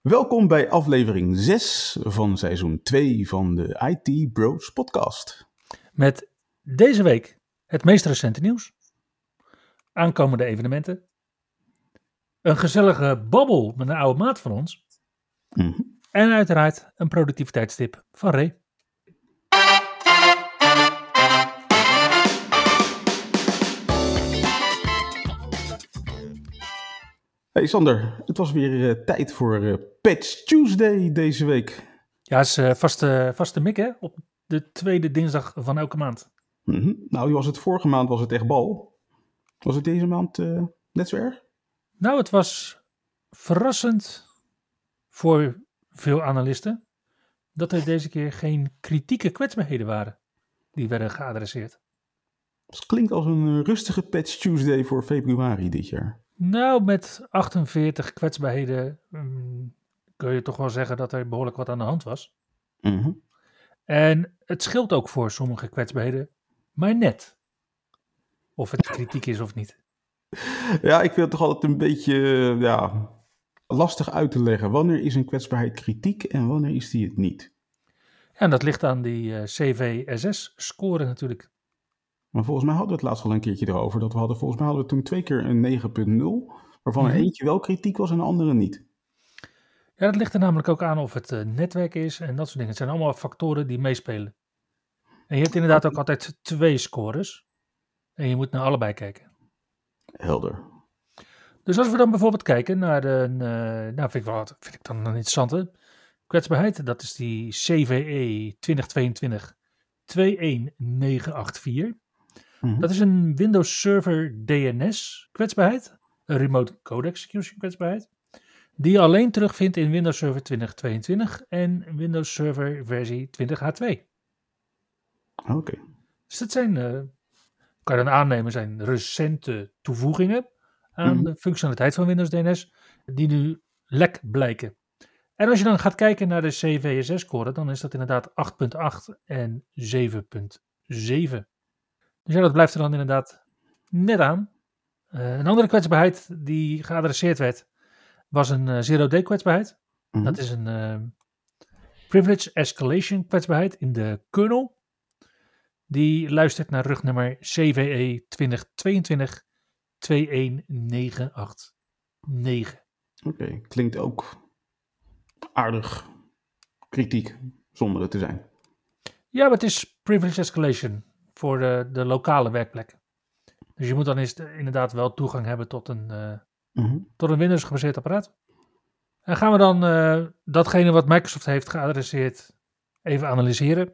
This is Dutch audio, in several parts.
Welkom bij aflevering 6 van seizoen 2 van de IT Bros podcast. Met deze week het meest recente nieuws, aankomende evenementen, een gezellige babbel met een oude maat van ons Mhm. en uiteraard een productiviteitstip van Ray. Hey Sander, het was weer eh, tijd voor eh, Patch Tuesday deze week. Ja, is eh, vaste, vaste mik hè, op de tweede dinsdag van elke maand. Mhm. Nou, was het vorige maand was het echt bal. Was het deze maand net zo erg? Nou, het was verrassend voor veel analisten dat er deze keer geen kritieke kwetsbaarheden waren die werden geadresseerd. Het klinkt als een rustige Patch Tuesday voor februari dit jaar. Nou, met 48 kwetsbaarheden mm, kun je toch wel zeggen dat er behoorlijk wat aan de hand was. Mhm. En het scheelt ook voor sommige kwetsbaarheden, maar net. Of het kritiek is of niet. Ja, ik vind het toch altijd een beetje eh, ja, lastig uit te leggen. Wanneer is een kwetsbaarheid kritiek en wanneer is die het niet? Ja, en dat ligt aan die eh, CVSS-score natuurlijk. Maar volgens mij hadden we het laatst al een keertje erover. Dat we hadden, volgens mij hadden we toen twee keer een 9.0. Waarvan er Mhm. eentje wel kritiek was en de andere niet. Ja, dat ligt er namelijk ook aan of het eh, netwerk is en dat soort dingen. Het zijn allemaal factoren die meespelen. En je hebt inderdaad ook altijd twee scores. En je moet naar allebei kijken. Helder. Dus als we dan bijvoorbeeld kijken naar de, eh, nou vind ik, wel, vind ik dan een interessante kwetsbaarheid. Dat is die CVE 2022 21984. Mhm. Dat is een Windows Server DNS kwetsbaarheid. Een Remote Code Execution kwetsbaarheid. Die je alleen terugvindt in Windows Server 2022 en Windows Server versie 20H2. Oké. Dus dat zijn, eh, kan je dan aannemen, zijn recente toevoegingen aan Mhm. de functionaliteit van Windows DNS, die nu lek blijken. En als je dan gaat kijken naar de CVSS-score, dan is dat inderdaad 8.8 en 7.7. Dus ja, dat blijft er dan inderdaad net aan. Eh, een andere kwetsbaarheid die geadresseerd werd, was een eh, zero-day kwetsbaarheid. Mhm. Dat is een eh, privilege escalation kwetsbaarheid in de kernel. Die luistert naar rugnummer CVE 2022 21989. Oké, klinkt ook aardig kritiek, zonder het te zijn. Ja, maar het is privilege escalation voor de, de lokale werkplek. Dus je moet dan eens inderdaad wel toegang hebben tot een, eh, Mhm. tot een Windows gebaseerd apparaat. En gaan we dan eh, datgene wat Microsoft heeft geadresseerd even analyseren.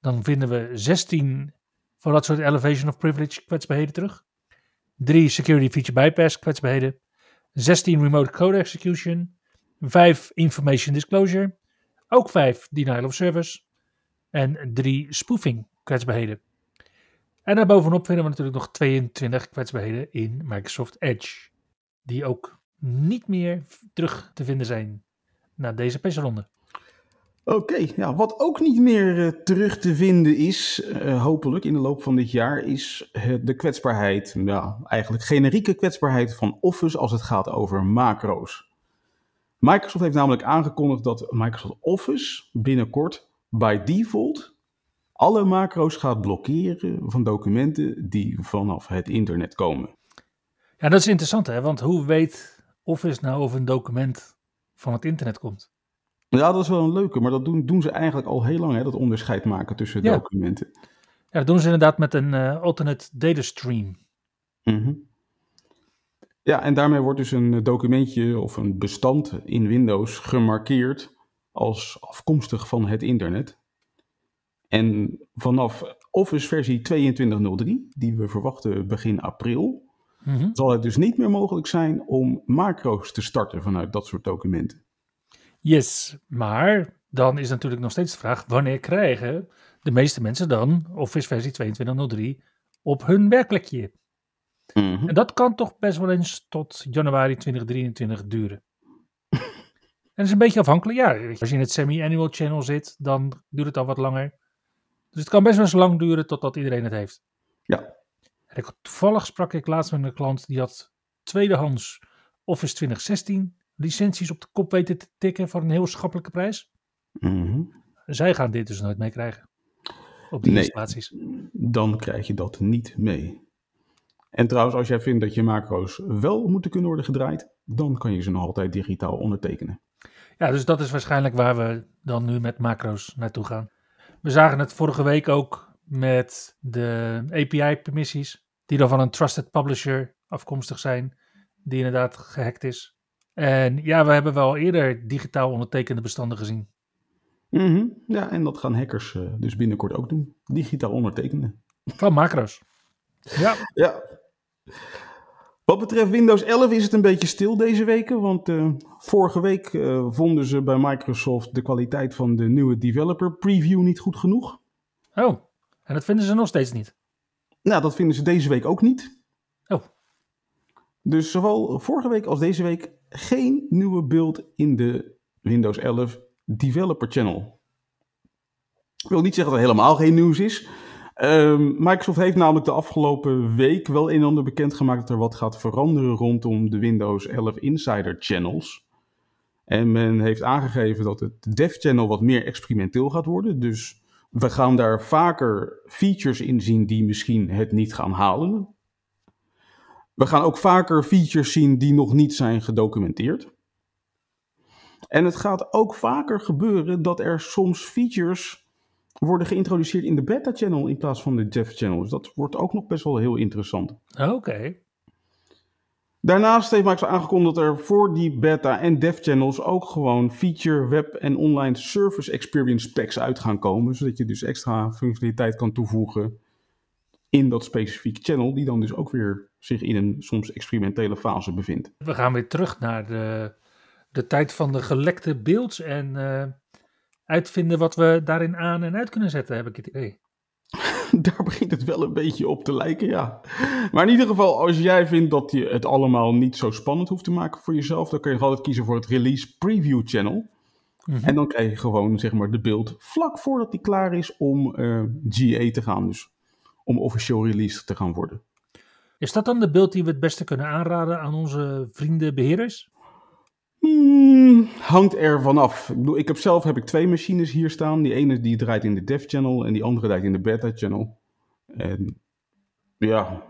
Dan vinden we 16 van dat soort elevation of privilege kwetsbaarheden terug. 3 security feature bypass kwetsbaarheden. 16 remote code execution. 5 information disclosure. Ook 5 denial of service. En 3 spoofing kwetsbaarheden. En daarbovenop vinden we natuurlijk nog 22 kwetsbaarheden in Microsoft Edge die ook niet meer terug te vinden zijn na deze persronde. Oké, ja, wat ook niet meer eh, terug te vinden is, eh, hopelijk in de loop van dit jaar, is eh, de kwetsbaarheid, ja, eigenlijk generieke kwetsbaarheid van Office als het gaat over macro's. Microsoft heeft namelijk aangekondigd dat Microsoft Office binnenkort by default alle macro's gaat blokkeren van documenten die vanaf het internet komen. Ja, dat is interessant hè, want hoe weet Office nou of een document van het internet komt? Ja, dat is wel een leuke, maar dat doen, doen ze eigenlijk al heel lang, hè, dat onderscheid maken tussen Ja. documenten. Ja, dat doen ze inderdaad met een eh, alternate data stream. Mhm. Ja, en daarmee wordt dus een documentje of een bestand in Windows gemarkeerd als afkomstig van het internet. En vanaf Office versie 2203, die we verwachten begin april, Mhm. zal het dus niet meer mogelijk zijn om macro's te starten vanuit dat soort documenten. Yes, maar dan is natuurlijk nog steeds de vraag: wanneer krijgen de meeste mensen dan Office versie 22.03 op hun werkplekje? Mhm. En dat kan toch best wel eens tot januari 2023 duren. en dat is een beetje afhankelijk. Ja, als je in het semi-annual channel zit, dan duurt het al wat langer. Dus het kan best wel eens lang duren totdat iedereen het heeft. Ja. En ik, toevallig sprak ik laatst met een klant die had tweedehands Office 2016 licenties op de kop weten te tikken voor een heel schappelijke prijs. Mhm. Zij gaan dit dus nooit meekrijgen. Op die Nee. installaties. Dan krijg je dat niet mee. En trouwens, als jij vindt dat je macro's wel moeten kunnen worden gedraaid, dan kan je ze nog altijd digitaal ondertekenen. Ja, dus dat is waarschijnlijk waar we dan nu met macro's naartoe gaan. We zagen het vorige week ook met de API-permissies, die dan van een trusted publisher afkomstig zijn, die inderdaad gehackt is. En ja, we hebben wel eerder digitaal ondertekende bestanden gezien. Mhm. Ja, en dat gaan hackers eh, dus binnenkort ook doen. Digitaal ondertekenen. Van macro's. Ja, Ja. Wat betreft Windows 11 is het een beetje stil deze weken, want eh, vorige week eh, vonden ze bij Microsoft de kwaliteit van de nieuwe developer preview niet goed genoeg. oh, en dat vinden ze nog steeds niet. Nou, dat vinden ze deze week ook niet. Oh. Dus zowel vorige week als deze week geen nieuwe build in de Windows 11 Developer Channel. Ik wil niet zeggen dat er helemaal geen nieuws is. Ehm, Microsoft heeft namelijk de afgelopen week wel een en ander bekendgemaakt dat er wat gaat veranderen rondom de Windows 11 Insider Channels. En men heeft aangegeven dat het Dev Channel wat meer experimenteel gaat worden. Dus we gaan daar vaker features in zien die misschien het niet gaan halen. We gaan ook vaker features zien die nog niet zijn gedocumenteerd. En het gaat ook vaker gebeuren dat er soms features worden geïntroduceerd in de beta channel in plaats van de dev channel. Dus dat wordt ook nog best wel heel interessant. Oké. Daarnaast heeft Microsoft aangekondigd dat er voor die beta en dev channels ook gewoon feature, web en online service experience packs uit gaan komen. Zodat je dus extra functionaliteit kan toevoegen in dat specifieke channel, die dan dus ook weer zich in een soms experimentele fase bevindt. We gaan weer terug naar de, de tijd van de gelekte beelds en eh, uitvinden wat we daarin aan en uit kunnen zetten, heb ik het idee. Daar begint het wel een beetje op te lijken, ja. Maar in ieder geval, als jij vindt dat je het allemaal niet zo spannend hoeft te maken voor jezelf, dan kun je altijd kiezen voor het Release Preview Channel. Mhm. En dan krijg je gewoon, zeg maar, de beeld vlak voordat die klaar is om eh, GA te gaan. Dus om officieel release te gaan worden. Is dat dan de beeld die we het beste kunnen aanraden aan onze vrienden beheerders? Hmm, hangt er vanaf. Ik, bedoel, ik heb zelf heb ik twee machines hier staan. Die ene die draait in de dev channel en die andere draait in de beta channel. En ja,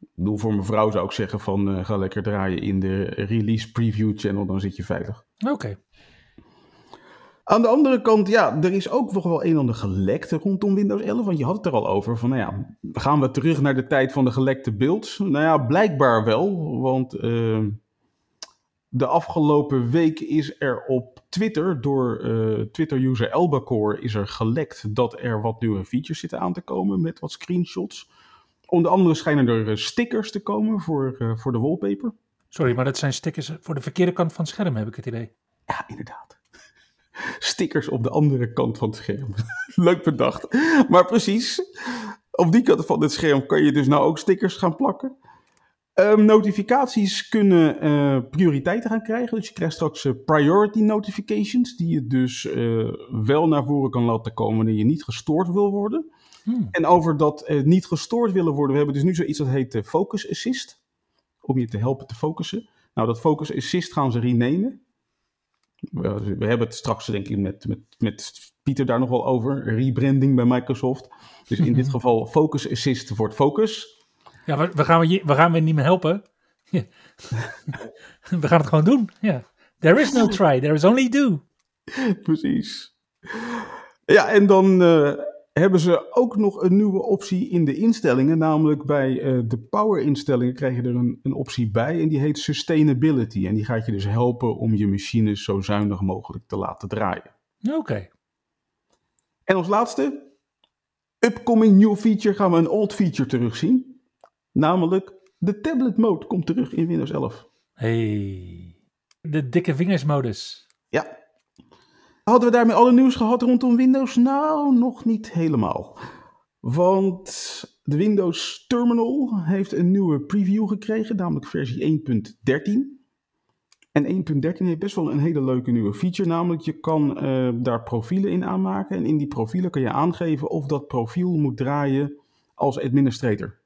ik bedoel, voor mijn vrouw zou ik zeggen van eh, ga lekker draaien in de release preview channel, dan zit je veilig. Oké. Aan de andere kant, ja, er is ook nog wel een en ander gelekt rondom Windows 11. Want je had het er al over van, nou ja, gaan we terug naar de tijd van de gelekte builds? Nou ja, blijkbaar wel, want eh, de afgelopen week is er op Twitter door eh, Twitter-user Elbacore is er gelekt dat er wat nieuwe features zitten aan te komen met wat screenshots. Onder andere schijnen er eh, stickers te komen voor, eh, voor de wallpaper. Sorry, maar dat zijn stickers voor de verkeerde kant van het scherm, heb ik het idee. Ja, inderdaad. Stickers op de andere kant van het scherm. Leuk bedacht. Maar precies, op die kant van het scherm kan je dus nou ook stickers gaan plakken. Ehm, notificaties kunnen eh, prioriteiten gaan krijgen. Dus je krijgt straks eh, priority notifications, die je dus eh, wel naar voren kan laten komen wanneer je niet gestoord wil worden. Hmm. En over dat niet gestoord willen worden, we hebben dus nu zoiets dat heet Focus Assist. Om je te helpen te focussen. Nou, dat Focus Assist gaan ze renamen. We, we hebben het straks denk ik met, met, met Pieter daar nog wel over. Rebranding bij Microsoft. Dus in dit geval Focus Assist wordt Focus. Ja, we, we, gaan we, gaan we niet meer helpen. We gaan het gewoon doen. Ja. There is no try, there is only do. Precies. Ja, en dan eh, hebben ze ook nog een nieuwe optie in de instellingen. Namelijk bij eh, de power instellingen krijg je er een, een optie bij. En die heet Sustainability. En die gaat je dus helpen om je machines zo zuinig mogelijk te laten draaien. Oké. En als laatste, upcoming new feature gaan we een old feature terugzien. Namelijk de tablet mode komt terug in Windows 11. Hey. De dikke vingersmodus. Ja. Hadden we daarmee alle nieuws gehad rondom Windows? Nou, nog niet helemaal. Want de Windows Terminal heeft een nieuwe preview gekregen, namelijk versie 1.13. En 1.13 heeft best wel een hele leuke nieuwe feature, namelijk je kan uh, daar profielen in aanmaken. En in die profielen kan je aangeven of dat profiel moet draaien als administrator.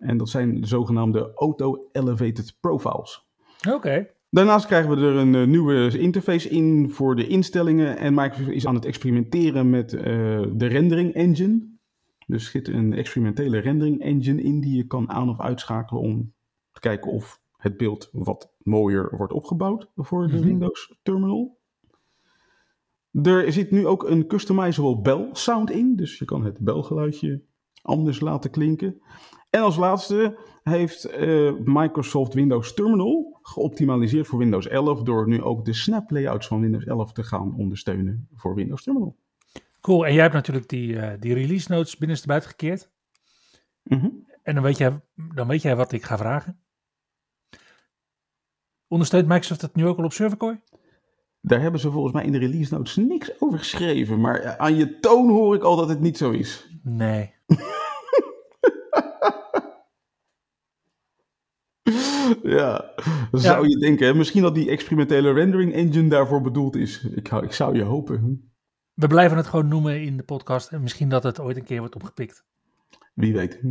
En dat zijn de zogenaamde Auto-Elevated Profiles. Oké. Daarnaast krijgen we er een uh, nieuwe interface in voor de instellingen. En Microsoft is aan het experimenteren met uh, de rendering engine. Dus er zit een experimentele rendering engine in die je kan aan- of uitschakelen om te kijken of het beeld wat mooier wordt opgebouwd voor de mm -hmm. Windows terminal. Er zit nu ook een customizable bell sound in, dus je kan het belgeluidje anders laten klinken. En als laatste heeft uh, Microsoft Windows Terminal geoptimaliseerd voor Windows 11 door nu ook de snap layouts van Windows 11 te gaan ondersteunen voor Windows Terminal. Cool, en jij hebt natuurlijk die, uh, die release notes binnenstebuiten gekeerd. Mm -hmm. En dan weet, jij, dan weet jij wat ik ga vragen. Ondersteunt Microsoft het nu ook al op ServerCoin? Daar hebben ze volgens mij in de release notes niks over geschreven. Maar aan je toon hoor ik al dat het niet zo is. Nee. ja, zou je denken. Hè? Misschien dat die experimentele rendering engine daarvoor bedoeld is. Ik, ik zou je hopen. We blijven het gewoon noemen in de podcast. En misschien dat het ooit een keer wordt opgepikt. Wie weet.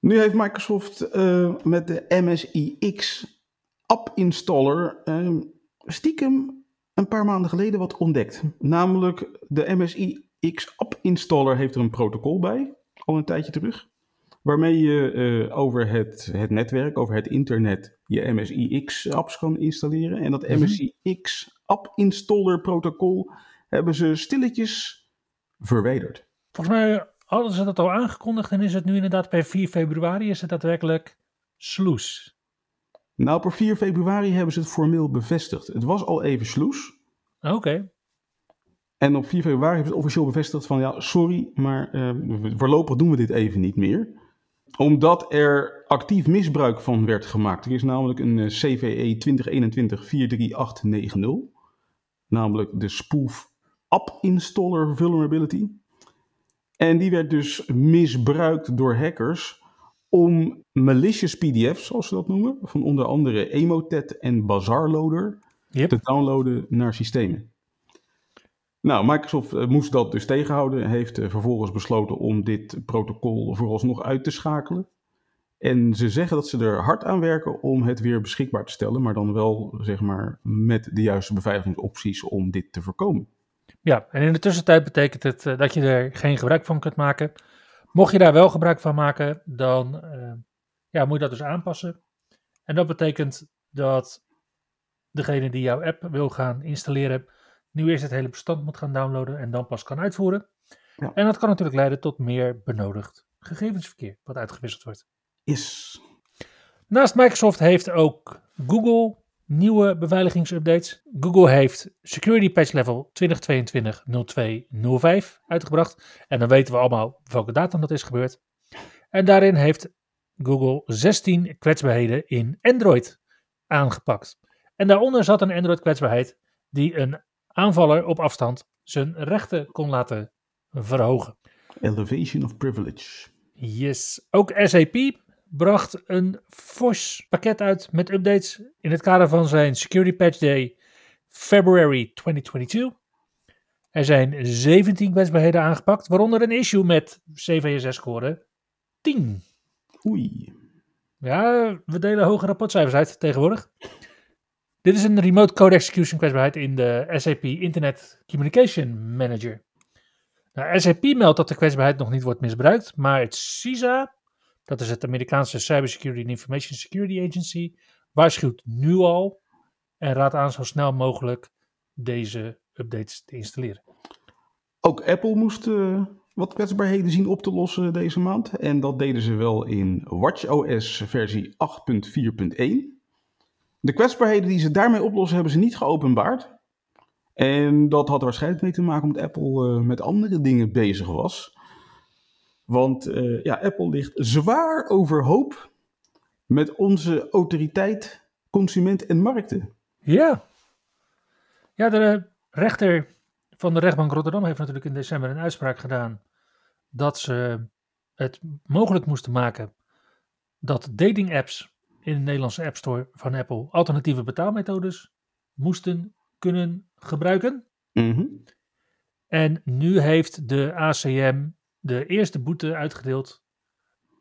Nu heeft Microsoft uh, met de MSIX app installer uh, stiekem een paar maanden geleden wat ontdekt. Namelijk de MSIX app installer heeft er een protocol bij, al een tijdje terug. Waarmee je uh, over het, het netwerk, over het internet, je MSIX apps kan installeren. En dat Mhm. MSIX app installer protocol hebben ze stilletjes verwijderd. Volgens mij hadden ze dat al aangekondigd en is het nu inderdaad per 4 februari is het daadwerkelijk sloes. Nou, per 4 februari hebben ze het formeel bevestigd. Het was al even sloes. Oké. En op 4 februari hebben ze officieel bevestigd van ja, sorry, maar uh, voorlopig doen we dit even niet meer. Omdat er actief misbruik van werd gemaakt. Er is namelijk een uh, CVE 2021-43890. Namelijk de spoof app installer vulnerability. En die werd dus misbruikt door hackers om malicious PDF's, zoals ze dat noemen, van onder andere Emotet en Bazaarloader, Yep. te downloaden naar systemen. Nou, Microsoft uh, moest dat dus tegenhouden, heeft uh, vervolgens besloten om dit protocol vooralsnog uit te schakelen. En ze zeggen dat ze er hard aan werken om het weer beschikbaar te stellen, maar dan wel zeg maar met de juiste beveiligingsopties om dit te voorkomen. Ja, en in de tussentijd betekent het uh, dat je er geen gebruik van kunt maken. Mocht je daar wel gebruik van maken, dan ja, moet je dat dus aanpassen. En dat betekent dat degene die jouw app wil gaan installeren, nu eerst het hele bestand moet gaan downloaden en dan pas kan uitvoeren. Ja. En dat kan natuurlijk leiden tot meer benodigd gegevensverkeer wat uitgewisseld wordt. Is. Naast Microsoft heeft ook Google nieuwe beveiligingsupdates. Google heeft Security Patch Level 2022-02-05 uitgebracht. En dan weten we allemaal welke datum dat is gebeurd. En daarin heeft Google 16 kwetsbaarheden in Android aangepakt. En daaronder zat een Android kwetsbaarheid die een aanvaller op afstand zijn rechten kon laten verhogen. Elevation of privilege. Yes. Ook SAP bracht een fors pakket uit met updates in het kader van zijn Security Patch Day February 2022. Er zijn 17 kwetsbaarheden aangepakt, waaronder een issue met CVSS-score 10. Oei. Ja, we delen hoge rapportcijfers uit tegenwoordig. Dit is een remote code execution kwetsbaarheid in de SAP Internet Communication Manager. Nou, SAP meldt dat de kwetsbaarheid nog niet wordt misbruikt, maar het CISA, dat is het Amerikaanse Cybersecurity and Information Security Agency, waarschuwt nu al en raadt aan zo snel mogelijk deze updates te installeren. Ook Apple moest uh, wat kwetsbaarheden zien op te lossen deze maand. En dat deden ze wel in WatchOS versie 8.4.1. De kwetsbaarheden die ze daarmee oplossen hebben ze niet geopenbaard. En dat had waarschijnlijk mee te maken omdat Apple uh, met andere dingen bezig was. Want uh, ja, Apple ligt zwaar overhoop met onze autoriteit, consument en markten. Ja. Ja, er, rechter van de rechtbank Rotterdam heeft natuurlijk in december een uitspraak gedaan dat ze het mogelijk moesten maken dat dating apps in de Nederlandse App Store van Apple alternatieve betaalmethodes moesten kunnen gebruiken. Mhm. En nu heeft de ACM de eerste boete uitgedeeld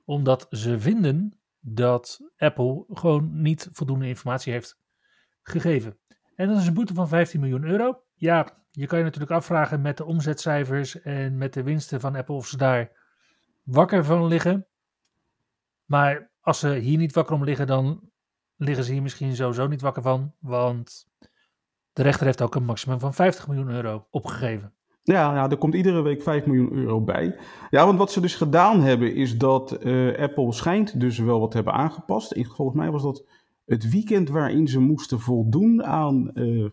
omdat ze vinden dat Apple gewoon niet voldoende informatie heeft gegeven. En dat is een boete van 15 miljoen euro. Ja, je kan je natuurlijk afvragen met de omzetcijfers en met de winsten van Apple of ze daar wakker van liggen. Maar als ze hier niet wakker om liggen, dan liggen ze hier misschien sowieso niet wakker van. Want de rechter heeft ook een maximum van 50 miljoen euro opgegeven. Ja, ja, er komt iedere week 5 miljoen euro bij. Ja, want wat ze dus gedaan hebben, is dat eh, Apple schijnt dus wel wat hebben aangepast. Ik, volgens mij was dat het weekend waarin ze moesten voldoen aan eh,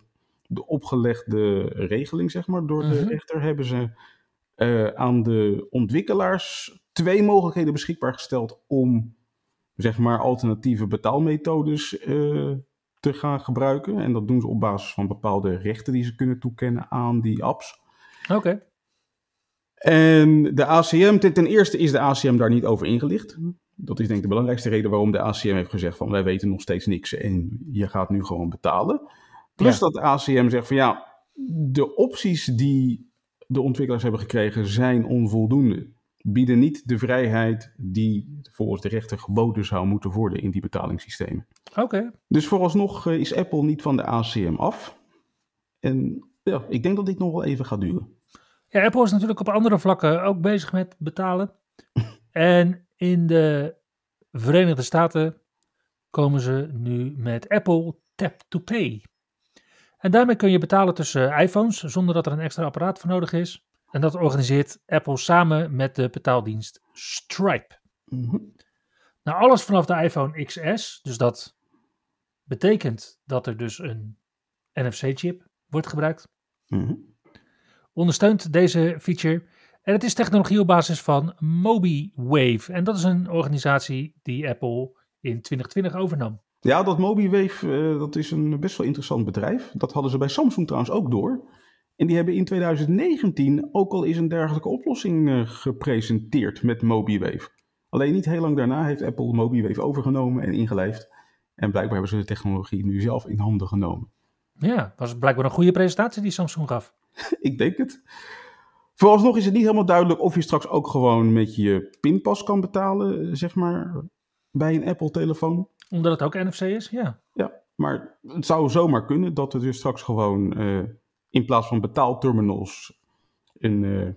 de opgelegde regeling, zeg maar, door de Mhm. rechter, hebben ze eh, aan de ontwikkelaars twee mogelijkheden beschikbaar gesteld om, zeg maar, alternatieve betaalmethodes eh, te gaan gebruiken. En dat doen ze op basis van bepaalde rechten die ze kunnen toekennen aan die apps. Oké. En de ACM, ten, ten eerste is de ACM daar niet over ingelicht. Dat is denk ik de belangrijkste reden waarom de ACM heeft gezegd van wij weten nog steeds niks en je gaat nu gewoon betalen. Plus Ja. dat de ACM zegt van ja, de opties die de ontwikkelaars hebben gekregen zijn onvoldoende. Bieden niet de vrijheid die volgens de rechter geboden zou moeten worden in die betalingssystemen. Oké. Dus vooralsnog eh, is Apple niet van de ACM af. En ja, ik denk dat dit nog wel even gaat duren. Ja, Apple is natuurlijk op andere vlakken ook bezig met betalen. En in de Verenigde Staten komen ze nu met Apple Tap to Pay. En daarmee kun je betalen tussen iPhones zonder dat er een extra apparaat voor nodig is. En dat organiseert Apple samen met de betaaldienst Stripe. Mhm. Nou, alles vanaf de iPhone XS, dus dat betekent dat er dus een NFC-chip wordt gebruikt Mhm. ondersteunt deze feature. En het is technologie op basis van MobiWave. En dat is een organisatie die Apple in 2020 overnam. Ja, dat MobiWave, eh, dat is een best wel interessant bedrijf. Dat hadden ze bij Samsung trouwens ook door. En die hebben in 2019 ook al eens een dergelijke oplossing eh, gepresenteerd met MobiWave. Alleen niet heel lang daarna heeft Apple MobiWave overgenomen en ingelijfd. En blijkbaar hebben ze de technologie nu zelf in handen genomen. Ja, was blijkbaar een goede presentatie die Samsung gaf. Ik denk het. Vooralsnog is het niet helemaal duidelijk of je straks ook gewoon met je pinpas kan betalen, eh, zeg maar, bij een Apple-telefoon. Omdat het ook NFC is, ja. Ja, maar het zou zomaar kunnen dat we dus straks gewoon eh, in plaats van betaalterminals een, eh,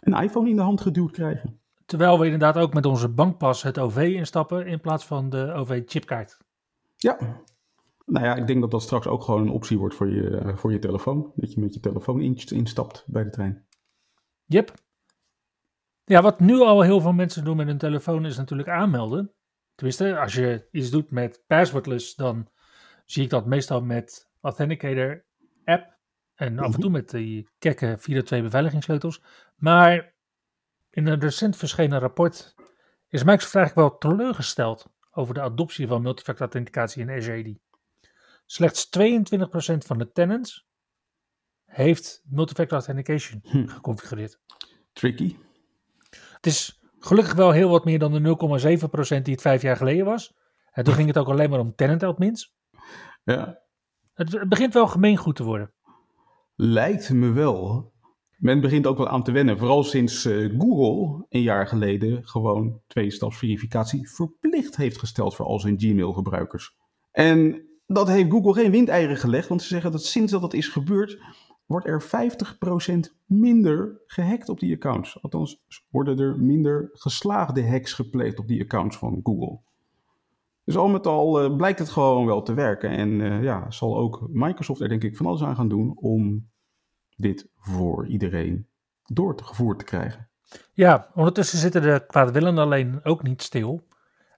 een iPhone in de hand geduwd krijgen. Terwijl we inderdaad ook met onze bankpas het OV instappen in plaats van de OV-chipkaart. Ja. Nou ja, ik denk dat dat straks ook gewoon een optie wordt voor je, eh, voor je telefoon. Dat je met je telefoon in- instapt bij de trein. Yep. Ja, wat nu al heel veel mensen doen met hun telefoon is natuurlijk aanmelden. Tenminste, als je iets doet met passwordless, dan zie ik dat meestal met Authenticator app. En af en toe met die kekke 402 beveiligingssleutels. Maar in een recent verschenen rapport is Microsoft eigenlijk wel teleurgesteld over de adoptie van multifactor authenticatie in Azure AD. Slechts 22% van de tenants heeft multifactor authentication Hm. geconfigureerd. Tricky. Het is gelukkig wel heel wat meer dan de 0,7% die het vijf jaar geleden was. En toen ging het ook alleen maar om tenant admins. Ja, Het, het begint wel gemeengoed te worden. Lijkt me wel. Men begint ook wel aan te wennen. Vooral sinds eh, Google een jaar geleden gewoon twee-stapsverificatie verplicht heeft gesteld voor al zijn Gmail-gebruikers. En dat heeft Google geen windeieren gelegd, want ze zeggen dat sinds dat dat is gebeurd, wordt er 50% minder gehackt op die accounts. Althans, worden er minder geslaagde hacks gepleegd op die accounts van Google. Dus al met al eh, blijkt het gewoon wel te werken. En eh, ja, zal ook Microsoft er denk ik van alles aan gaan doen om dit voor iedereen door te gevoerd te krijgen. Ja, ondertussen zitten de kwaadwillenden alleen ook niet stil.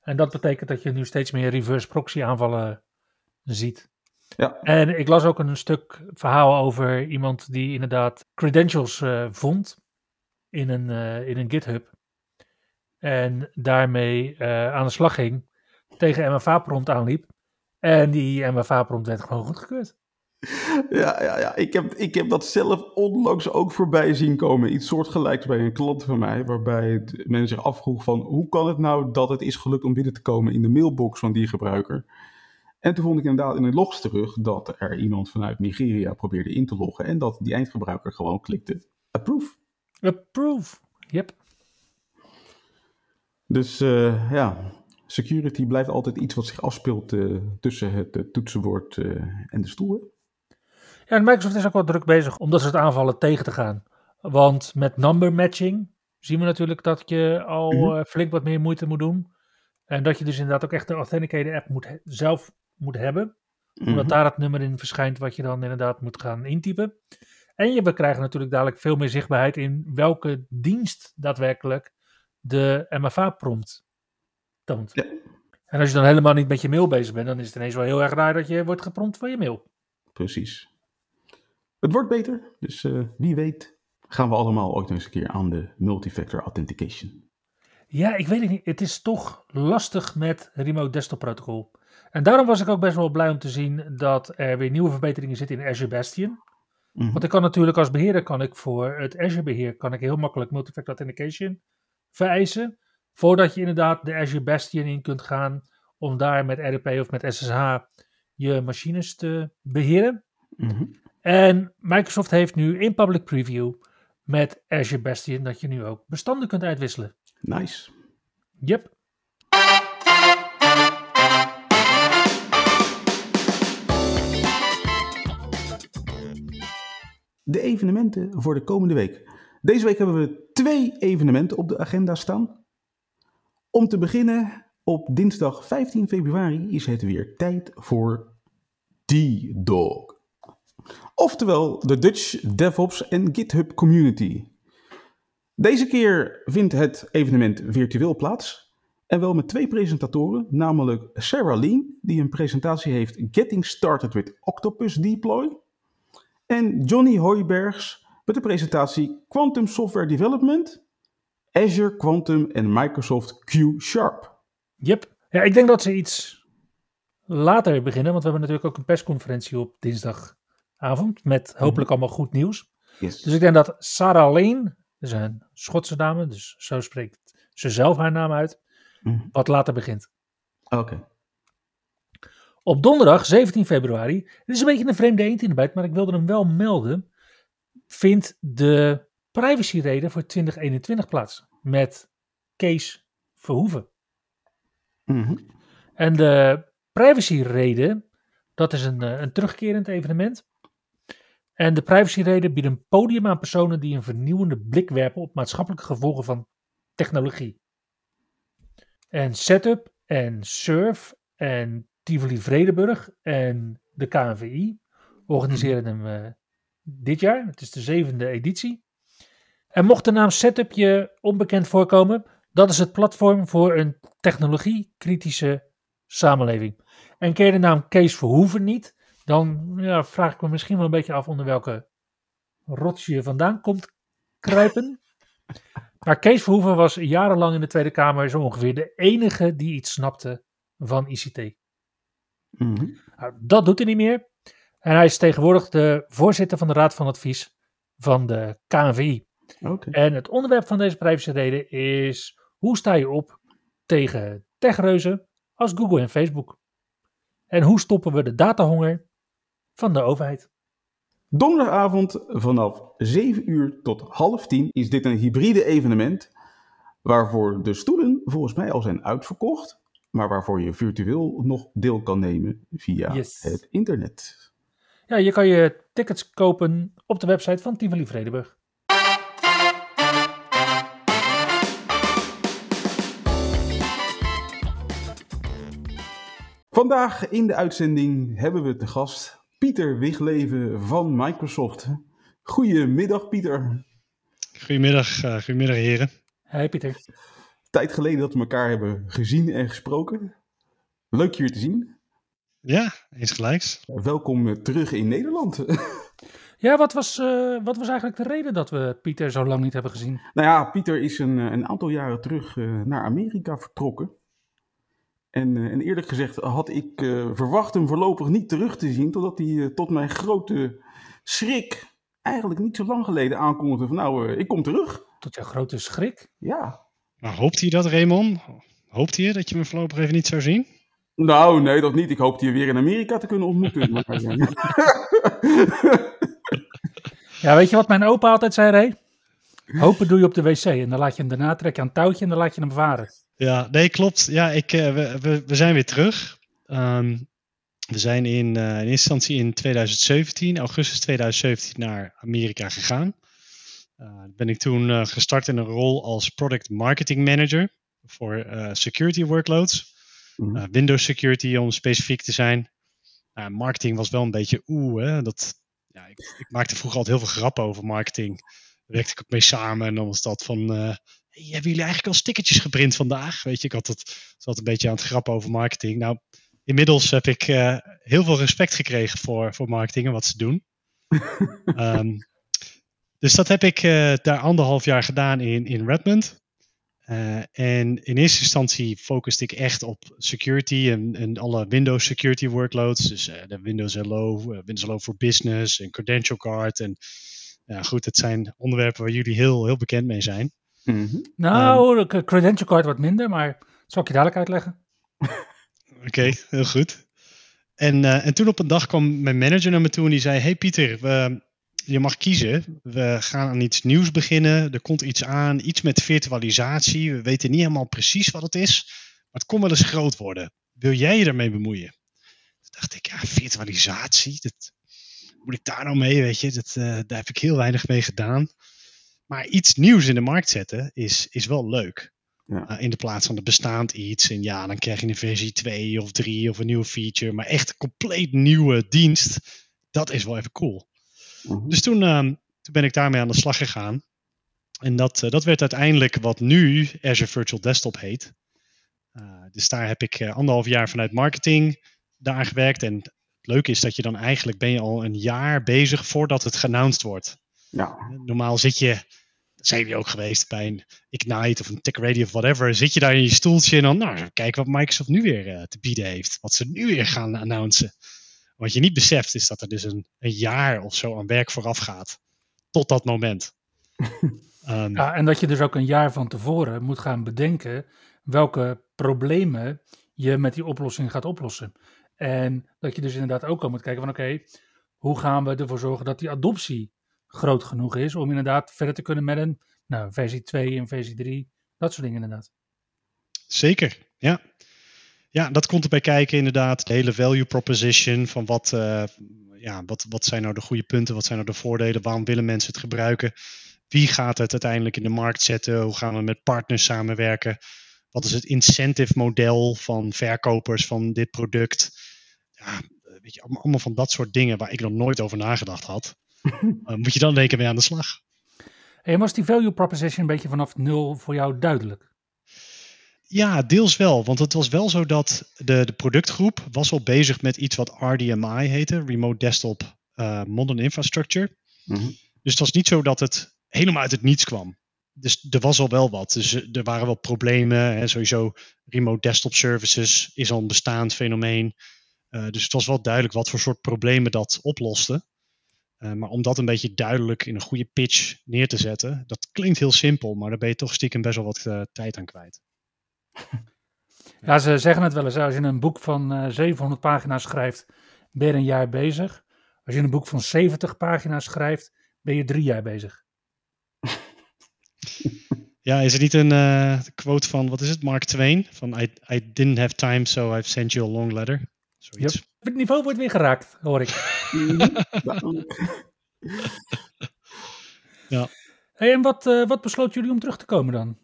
En dat betekent dat je nu steeds meer reverse proxy aanvallen ziet. Ja. En ik las ook een stuk verhaal over iemand die inderdaad credentials eh, vond in een, eh, in een GitHub. En daarmee eh, aan de slag ging, tegen MFA-prompt aanliep. En die MFA-prompt werd gewoon goedgekeurd. Ja, ja, ja. Ik, heb, ik heb dat zelf onlangs ook voorbij zien komen. Iets soortgelijks bij een klant van mij, waarbij men zich afvroeg van hoe kan het nou dat het is gelukt om binnen te komen in de mailbox van die gebruiker. En toen vond ik inderdaad in de logs terug dat er iemand vanuit Nigeria probeerde in te loggen en dat die eindgebruiker gewoon klikte approve. Approve, yep. Dus uh, ja, security blijft altijd iets wat zich afspeelt uh, tussen het uh, toetsenbord en de stoel. Ja, en Microsoft is ook wel druk bezig om dat soort aanvallen tegen te gaan. Want met number matching zien we natuurlijk dat je al mm -hmm. flink wat meer moeite moet doen. En dat je dus inderdaad ook echt de Authenticator app moet zelf moet hebben. Mm -hmm. Omdat daar het nummer in verschijnt wat je dan inderdaad moet gaan intypen. En je, we krijgen natuurlijk dadelijk veel meer zichtbaarheid in welke dienst daadwerkelijk de MFA-prompt toont. Ja. En als je dan helemaal niet met je mail bezig bent, dan is het ineens wel heel erg raar dat je wordt geprompt voor je mail. Precies. Het wordt beter, dus uh, wie weet gaan we allemaal ooit eens een keer aan de multifactor authentication. Ja, ik weet het niet. Het is toch lastig met remote desktop protocol. En daarom was ik ook best wel blij om te zien dat er weer nieuwe verbeteringen zitten in Azure Bastion. Mm Mhm. -hmm. Want ik kan natuurlijk als beheerder, kan ik voor het Azure beheer, kan ik heel makkelijk multifactor authentication vereisen. Voordat je inderdaad de Azure Bastion in kunt gaan om daar met RDP of met SSH je machines te beheren. Mm -hmm. En Microsoft heeft nu in public preview met Azure Bastion dat je nu ook bestanden kunt uitwisselen. Nice. Yep. De evenementen voor de komende week. Deze week hebben we twee evenementen op de agenda staan. Om te beginnen, op dinsdag 15 februari is het weer tijd voor D-Dog. Oftewel de Dutch DevOps en GitHub Community. Deze keer vindt het evenement virtueel plaats. En wel met twee presentatoren, namelijk Sarah Lean, die een presentatie heeft Getting Started with Octopus Deploy. En Johnny Hooibergs met de presentatie Quantum Software Development, Azure Quantum en Microsoft Q Sharp. Yep. Ja, ik denk dat ze iets later beginnen, want we hebben natuurlijk ook een persconferentie op dinsdagavond met hopelijk allemaal goed nieuws. Yes. Dus ik denk dat Sarah Lane, is een Schotse dame, dus zo spreekt ze zelf haar naam uit, Mm. wat later begint. Oké. Op donderdag 17 februari, dit is een beetje een vreemde eend in de bijt, maar ik wilde hem wel melden, vindt de privacyreden voor 2021 plaats met Kees Verhoeven. Mhm. En de privacyreden, dat is een, eh, een terugkerend evenement. En de privacyreden biedt een podium aan personen die een vernieuwende blik werpen op maatschappelijke gevolgen van technologie. En Setup en Surf en Tivoli Vredenburg en de KNVI organiseren hem eh, dit jaar. Het is de zevende editie. En mocht de naam Setup je onbekend voorkomen, dat is het platform voor een technologie-kritische samenleving. En ken de naam Kees Verhoeven niet, dan ja, vraag ik me misschien wel een beetje af onder welke rots je vandaan komt kruipen. Maar Kees Verhoeven was jarenlang in de Tweede Kamer zo ongeveer de enige die iets snapte van ICT. Mhm. Nou, dat doet hij niet meer. En hij is tegenwoordig de voorzitter van de Raad van Advies van de KNVI. En het onderwerp van deze privacyreden is hoe sta je op tegen techreuzen als Google en Facebook? En hoe stoppen we de datahonger van de overheid? Donderdagavond vanaf 7 uur tot half 10 is dit een hybride evenement. Waarvoor de stoelen volgens mij al zijn uitverkocht. Maar waarvoor je virtueel nog deel kan nemen via Yes. het internet. Ja, je kan je tickets kopen op de website van Tivoli Vredenburg. Vandaag in de uitzending hebben we te gast Pieter Wigleven van Microsoft. Goedemiddag Pieter. Goedemiddag, uh, goedemiddag heren. Hey Pieter. Tijd geleden dat we elkaar hebben gezien en gesproken. Leuk je weer te zien. Ja, eens gelijks. Welkom eh, terug in Nederland. Ja, wat was, uh, wat was eigenlijk de reden dat we Pieter zo lang niet hebben gezien? Nou ja, Pieter is een, een aantal jaren terug uh, naar Amerika vertrokken. En, eh, en eerlijk gezegd had ik eh, verwacht hem voorlopig niet terug te zien, totdat hij eh, tot mijn grote schrik eigenlijk niet zo lang geleden aankondigde van nou, eh, ik kom terug. Tot jouw grote schrik. Ja. Maar hoopt hij dat, Raymond? Hoopt hij dat je me voorlopig even niet zou zien? Nou, nee, dat niet. Ik hoopte je weer in Amerika te kunnen ontmoeten. Maar, Ja, weet je wat mijn opa altijd zei, Ray? Hopen doe je op de wc en dan laat je hem daarna trek je aan het touwtje en dan laat je hem varen. Ja, nee, klopt. Ja, ik, eh, we, we, we zijn weer terug. Ehm, we zijn in, eh, in eerste instantie in 2017, augustus 2017, naar Amerika gegaan. Eh, ben ik toen eh, gestart in een rol als Product Marketing Manager voor eh, security workloads. Mhm. Eh, Windows security om specifiek te zijn. Nou, marketing was wel een beetje oeh, hè, dat, ja, ik, ik maakte vroeger altijd heel veel grappen over marketing. Werkte ik ook mee samen en dan was dat van, eh, hey, hebben jullie eigenlijk al stickertjes geprint vandaag? Weet je, ik had het, zat een beetje aan het grappen over marketing. Nou, inmiddels heb ik eh, heel veel respect gekregen voor, voor marketing en wat ze doen. Ehm, dus dat heb ik eh, daar anderhalf jaar gedaan in, in Redmond. En in eerste instantie focuste ik echt op security en, en alle Windows security workloads. Dus de Windows Hello, Windows Hello for Business en Credential Card. En ja, goed, het zijn onderwerpen waar jullie heel, heel bekend mee zijn. Mhm. Nou, de credential card wat minder, maar dat zal ik je dadelijk uitleggen. Oké, heel goed. En, eh, en toen op een dag kwam mijn manager naar me toe en die zei: Hey Pieter, we, je mag kiezen. We gaan aan iets nieuws beginnen. Er komt iets aan, iets met virtualisatie. We weten niet helemaal precies wat het is, maar het kon wel eens groot worden. Wil jij je daarmee bemoeien? Toen dacht ik: Ja, virtualisatie, dat, moet ik daar nou mee? Weet je, dat, eh, daar heb ik heel weinig mee gedaan. Maar iets nieuws in de markt zetten is, is wel leuk. Ja. Uh, in de plaats van de bestaand iets. En ja, dan krijg je een versie 2 of 3 of een nieuwe feature. Maar echt een compleet nieuwe dienst. Dat is wel even cool. Mhm. Dus toen, ehm, toen ben ik daarmee aan de slag gegaan. En dat, eh, dat werd uiteindelijk wat nu Azure Virtual Desktop heet. Dus daar heb ik eh, anderhalf jaar vanuit marketing daar gewerkt. En het leuke is dat je dan eigenlijk ben je al een jaar bezig voordat het geannounced wordt. Ja. Normaal zit je, zijn jullie ook geweest bij een Ignite of een Tech Radio of whatever, zit je daar in je stoeltje en dan, nou, kijk wat Microsoft nu weer uh, te bieden heeft. Wat ze nu weer gaan announcen. Wat je niet beseft is dat er dus een, een jaar of zo aan werk vooraf gaat. Tot dat moment. um, Ja, en dat je dus ook een jaar van tevoren moet gaan bedenken welke problemen je met die oplossing gaat oplossen. En dat je dus inderdaad ook al moet kijken van oké, hoe gaan we ervoor zorgen dat die adoptie groot genoeg is om inderdaad verder te kunnen met een nou, versie 2 en versie 3, dat soort dingen inderdaad. Zeker, ja. Ja, dat komt erbij kijken inderdaad. De hele value proposition van wat, uh, ja, wat, wat zijn nou de goede punten, wat zijn nou de voordelen, waarom willen mensen het gebruiken, wie gaat het uiteindelijk in de markt zetten, hoe gaan we met partners samenwerken, wat is het incentive model van verkopers van dit product. Ja, weet je, allemaal van dat soort dingen waar ik nog nooit over nagedacht had. uh, moet je dan denken mee aan de slag. En was die value proposition een beetje vanaf nul voor jou duidelijk? Ja, deels wel. Want het was wel zo dat de, de productgroep was al bezig met iets wat RDMI heette, Remote Desktop uh, Modern Infrastructure. Mm-hmm. Dus het was niet zo dat het helemaal uit het niets kwam. Dus er was al wel wat. Dus er waren wel problemen. Hè. Sowieso Remote Desktop Services is al een bestaand fenomeen. Uh, dus het was wel duidelijk wat voor soort problemen dat oploste. Uh, maar om dat een beetje duidelijk in een goede pitch neer te zetten, dat klinkt heel simpel, maar daar ben je toch stiekem best wel wat uh, tijd aan kwijt. Ja, ze zeggen het wel eens. Als je een boek van uh, 700 pagina's schrijft, ben je een jaar bezig. Als je een boek van 70 pagina's schrijft, ben je drie jaar bezig. Ja, is er niet een quote van, wat is het, Mark Twain? Van I, I didn't have time, so I've sent you a long letter. Zoiets. Yep. Het niveau wordt weer geraakt, hoor ik. ja. Hey, en wat, uh, wat besloot jullie om terug te komen dan?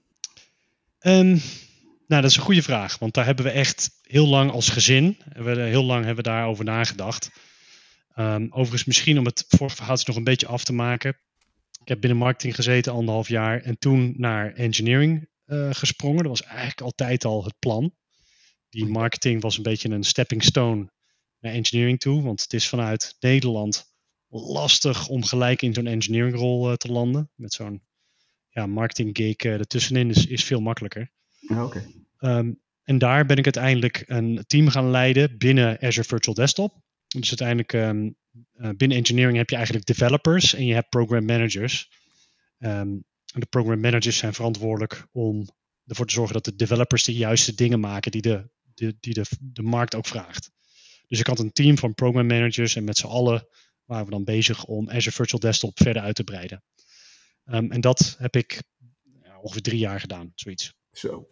Um, nou, dat is een goede vraag, want daar hebben we echt heel lang als gezin, we, heel lang hebben we daarover nagedacht. Um, overigens, misschien om het vorige verhaal nog een beetje af te maken. Ik heb binnen marketing gezeten anderhalf jaar en toen naar engineering uh, gesprongen. Dat was eigenlijk altijd al het plan. Die marketing was een beetje een stepping stone naar engineering toe, want het is vanuit Nederland lastig om gelijk in zo'n engineering rol uh, te landen. Met zo'n ja, marketing gig uh, ertussenin is, is veel makkelijker. Ja, okay. um, en daar ben ik uiteindelijk een team gaan leiden binnen Azure Virtual Desktop. Dus uiteindelijk um, binnen engineering heb je eigenlijk developers en je hebt program managers. Um, de program managers zijn verantwoordelijk om ervoor te zorgen dat de developers de juiste dingen maken die de, de, die de, de markt ook vraagt. Dus ik had een team van program managers en met z'n allen waren we dan bezig om Azure Virtual Desktop verder uit te breiden. Um, en dat heb ik ja, ongeveer drie jaar gedaan, zoiets. Zo.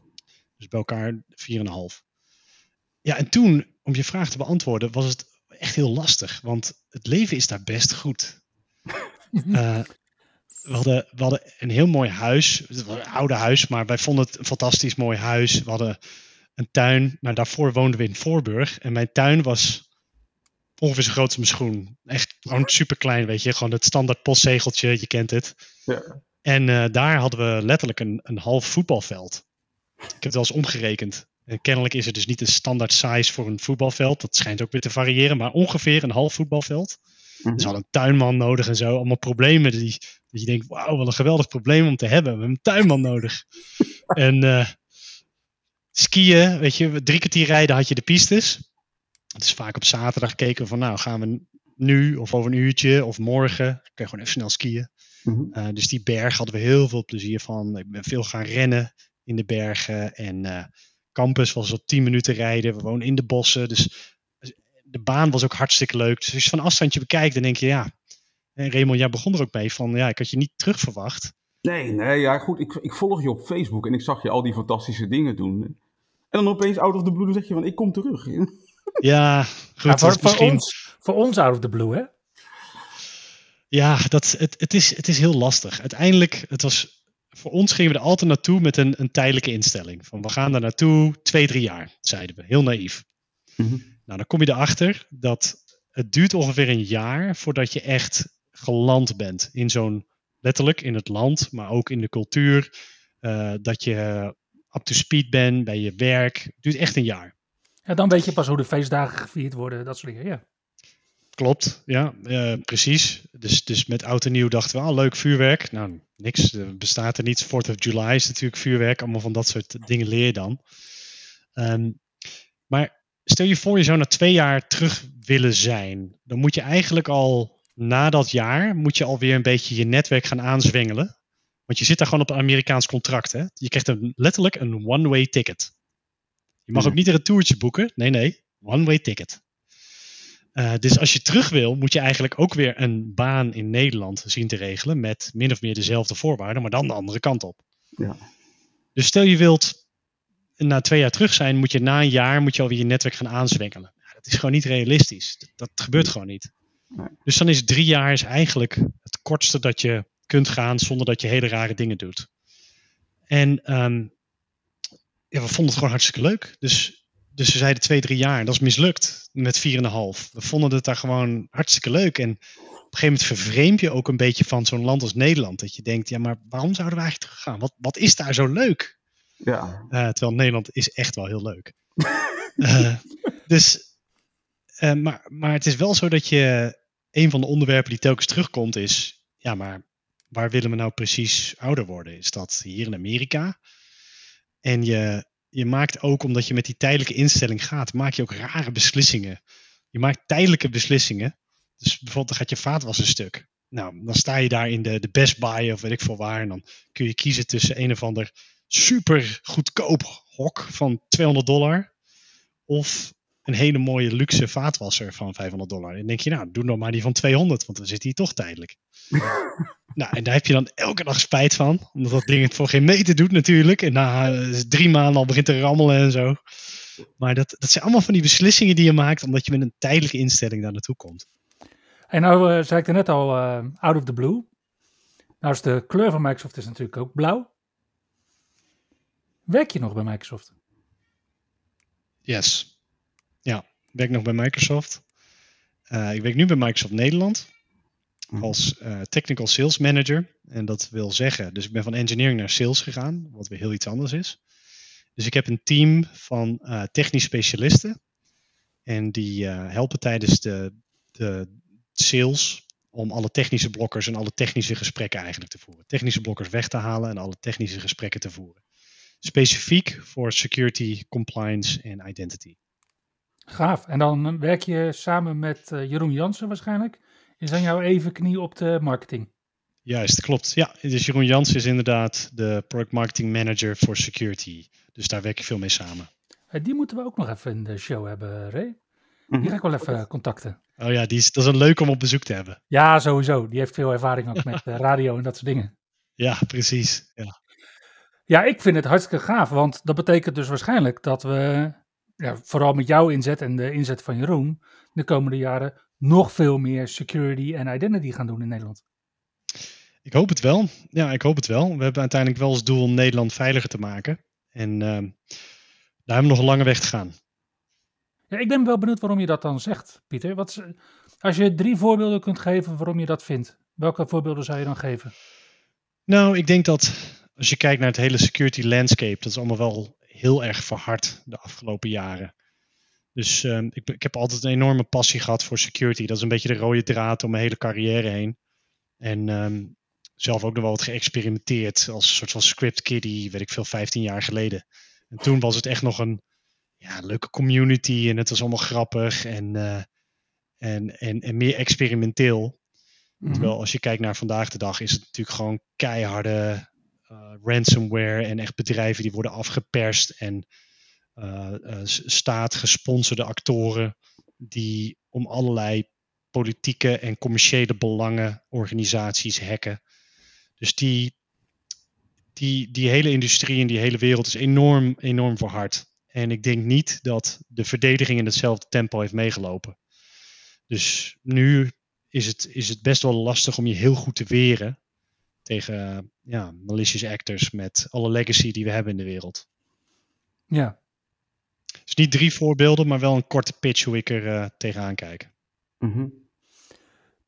Dus bij elkaar vier en een half. Ja, en toen, om je vraag te beantwoorden, was het echt heel lastig. Want het leven is daar best goed. uh, we, hadden, we hadden een heel mooi huis. Het was een oude huis, maar wij vonden het een fantastisch mooi huis. We hadden een tuin. Maar daarvoor woonden we in Voorburg. En mijn tuin was ongeveer zo groot als mijn schoen. Echt gewoon super klein, weet je. Gewoon het standaard postzegeltje, je kent het. Ja. En uh, daar hadden we letterlijk een, een half voetbalveld. Ik heb het wel eens omgerekend. En kennelijk is het dus niet een standaard size voor een voetbalveld. Dat schijnt ook weer te variëren, maar ongeveer een half voetbalveld. Mm-hmm. Dus we hadden een tuinman nodig en zo. Allemaal problemen die, dat je denkt, wauw, wat een geweldig probleem om te hebben. We hebben een tuinman nodig. en uh, skiën, weet je, drie kwartier rijden had je de pistes. Het is vaak op zaterdag gekeken van, nou, gaan we nu of over een uurtje of morgen. Dan kun je gewoon even snel skiën. Mm-hmm. Uh, dus die berg hadden we heel veel plezier van. Ik ben veel gaan rennen in de bergen. En uh, campus was op 10 minuten rijden. We wonen in de bossen. Dus de baan was ook hartstikke leuk. Dus als je van afstandje bekijkt, dan denk je ja. En Raymond, jij begon er ook mee van ja, ik had je niet terug verwacht. Nee, nee, ja goed. Ik, ik volg je op Facebook en ik zag je al die fantastische dingen doen. En dan opeens out of the blue zeg je van ik kom terug. Ja, goed. Ja, voor, misschien... voor, ons, voor ons out of the blue, hè? Ja, dat, het, het, is, het is heel lastig. Uiteindelijk, het was, voor ons gingen we er altijd naartoe met een, een tijdelijke instelling. Van we gaan daar naartoe twee, drie jaar, zeiden we. Heel naïef. Mm-hmm. Nou, dan kom je erachter dat het duurt ongeveer een jaar voordat je echt geland bent in zo'n, letterlijk in het land, maar ook in de cultuur. Uh, dat je up to speed bent bij je werk. Het duurt echt een jaar. Ja, dan weet je pas hoe de feestdagen gevierd worden, dat soort dingen, ja. Klopt, ja, uh, precies. Dus, dus met oud en nieuw dachten we, ah, leuk vuurwerk. Nou, niks, er bestaat er niets. 4th of July is natuurlijk vuurwerk. Allemaal van dat soort dingen leer je dan. Um, maar stel je voor je zou na twee jaar terug willen zijn. Dan moet je eigenlijk al na dat jaar, moet je alweer een beetje je netwerk gaan aanzwengelen. Want je zit daar gewoon op een Amerikaans contract. Hè? Je krijgt een, letterlijk een one-way ticket. Je mag ook niet er een toertje boeken. Nee, nee, one-way ticket. Uh, dus als je terug wil, moet je eigenlijk ook weer een baan in Nederland zien te regelen. Met min of meer dezelfde voorwaarden, maar dan de andere kant op. Ja. Dus stel je wilt na twee jaar terug zijn, moet je na een jaar moet je alweer je netwerk gaan aanzwengelen. Ja, dat is gewoon niet realistisch. Dat, dat gebeurt gewoon niet. Dus dan is drie jaar is eigenlijk het kortste dat je kunt gaan zonder dat je hele rare dingen doet. En um, ja, we vonden het gewoon hartstikke leuk. Dus dus we zeiden twee, drie jaar. En dat is mislukt met vier en een half. We vonden het daar gewoon hartstikke leuk. En op een gegeven moment vervreemd je ook een beetje van zo'n land als Nederland. Dat je denkt, ja, maar waarom zouden we eigenlijk teruggaan? Wat, wat is daar zo leuk? Ja. Uh, terwijl Nederland is echt wel heel leuk. uh, dus, uh, maar, maar het is wel zo dat je... Een van de onderwerpen die telkens terugkomt is... Ja, maar waar willen we nou precies ouder worden? Is dat hier in Amerika? En je je maakt ook, omdat je met die tijdelijke instelling gaat, maak je ook rare beslissingen. Je maakt tijdelijke beslissingen. Dus bijvoorbeeld, dan gaat je vaatwasser stuk. Nou, dan sta je daar in de, de Best Buy of weet ik veel waar. En dan kun je kiezen tussen een of ander super goedkoop hok van 200 dollar. Of een hele mooie luxe vaatwasser van 500 dollar. En dan denk je, nou, doe nog maar die van 200, want dan zit die toch tijdelijk. nou, en daar heb je dan elke dag spijt van. Omdat dat ding het voor geen meter doet natuurlijk. En na uh, drie maanden al begint te rammelen en zo. Maar dat, dat zijn allemaal van die beslissingen die je maakt, omdat je met een tijdelijke instelling daar naartoe komt. En nou uh, zei ik er net al, uh, out of the blue. Nou is de kleur van Microsoft is natuurlijk ook blauw. Werk je nog bij Microsoft? Yes. Werk nog bij Microsoft. Uh, ik werk nu bij Microsoft Nederland als uh, technical sales manager. En dat wil zeggen, dus ik ben van engineering naar sales gegaan, wat weer heel iets anders is. Dus ik heb een team van uh, technisch specialisten. En die helpen tijdens de, de sales om alle technische blokkers en alle technische gesprekken eigenlijk te voeren. Technische blokkers weg te halen en alle technische gesprekken te voeren. specifiek voor security, compliance en identity. Gaaf. En dan werk je samen met uh, Jeroen Jansen waarschijnlijk. Is dan jouw even knie op de marketing? Juist, klopt. Ja, dus Jeroen Jansen is inderdaad de product marketing manager voor security. Dus daar werk je veel mee samen. Die moeten we ook nog even in de show hebben, Ray. Die mhm. ga ik wel even contacten. Oh ja, die is, dat is een leuk om op bezoek te hebben. Ja, sowieso. Die heeft veel ervaring ook met eh, radio en dat soort dingen. Ja, precies. Ja. ja, ik vind het hartstikke gaaf. Want dat betekent dus waarschijnlijk dat we, ja, vooral met jouw inzet en de inzet van Jeroen, de komende jaren nog veel meer security en identity gaan doen in Nederland. Ik hoop het wel. Ja, ik hoop het wel. We hebben uiteindelijk wel als doel om Nederland veiliger te maken. En uh, daar hebben we nog een lange weg te gaan. Ja, ik ben wel benieuwd waarom je dat dan zegt, Pieter. Wat, als je drie voorbeelden kunt geven waarom je dat vindt, welke voorbeelden zou je dan geven? Nou, ik denk dat als je kijkt naar het hele security landscape, dat is allemaal wel heel erg verhard de afgelopen jaren. Dus uh, ik, ik, heb altijd een enorme passie gehad voor security. Dat is een beetje de rode draad om mijn hele carrière heen. En um, zelf ook nog wel wat geëxperimenteerd als een soort van script kiddie, weet ik veel, 15 jaar geleden. En toen was het echt nog een ja, leuke community en het was allemaal grappig en, uh, en, en, en meer experimenteel. Mhm. Terwijl als je kijkt naar vandaag de dag is het natuurlijk gewoon keiharde ransomware en echt bedrijven die worden afgeperst en uh, staatgesponsorde actoren die om allerlei politieke en commerciële belangen organisaties hacken. Dus die, die, die hele industrie en die hele wereld is enorm, enorm verhard. En ik denk niet dat de verdediging in hetzelfde tempo heeft meegelopen. Dus nu is het, is het best wel lastig om je heel goed te weren tegen ja, malicious actors met alle legacy die we hebben in de wereld. Ja. Dus niet drie voorbeelden, maar wel een korte pitch hoe ik er uh, tegenaan kijk. Mm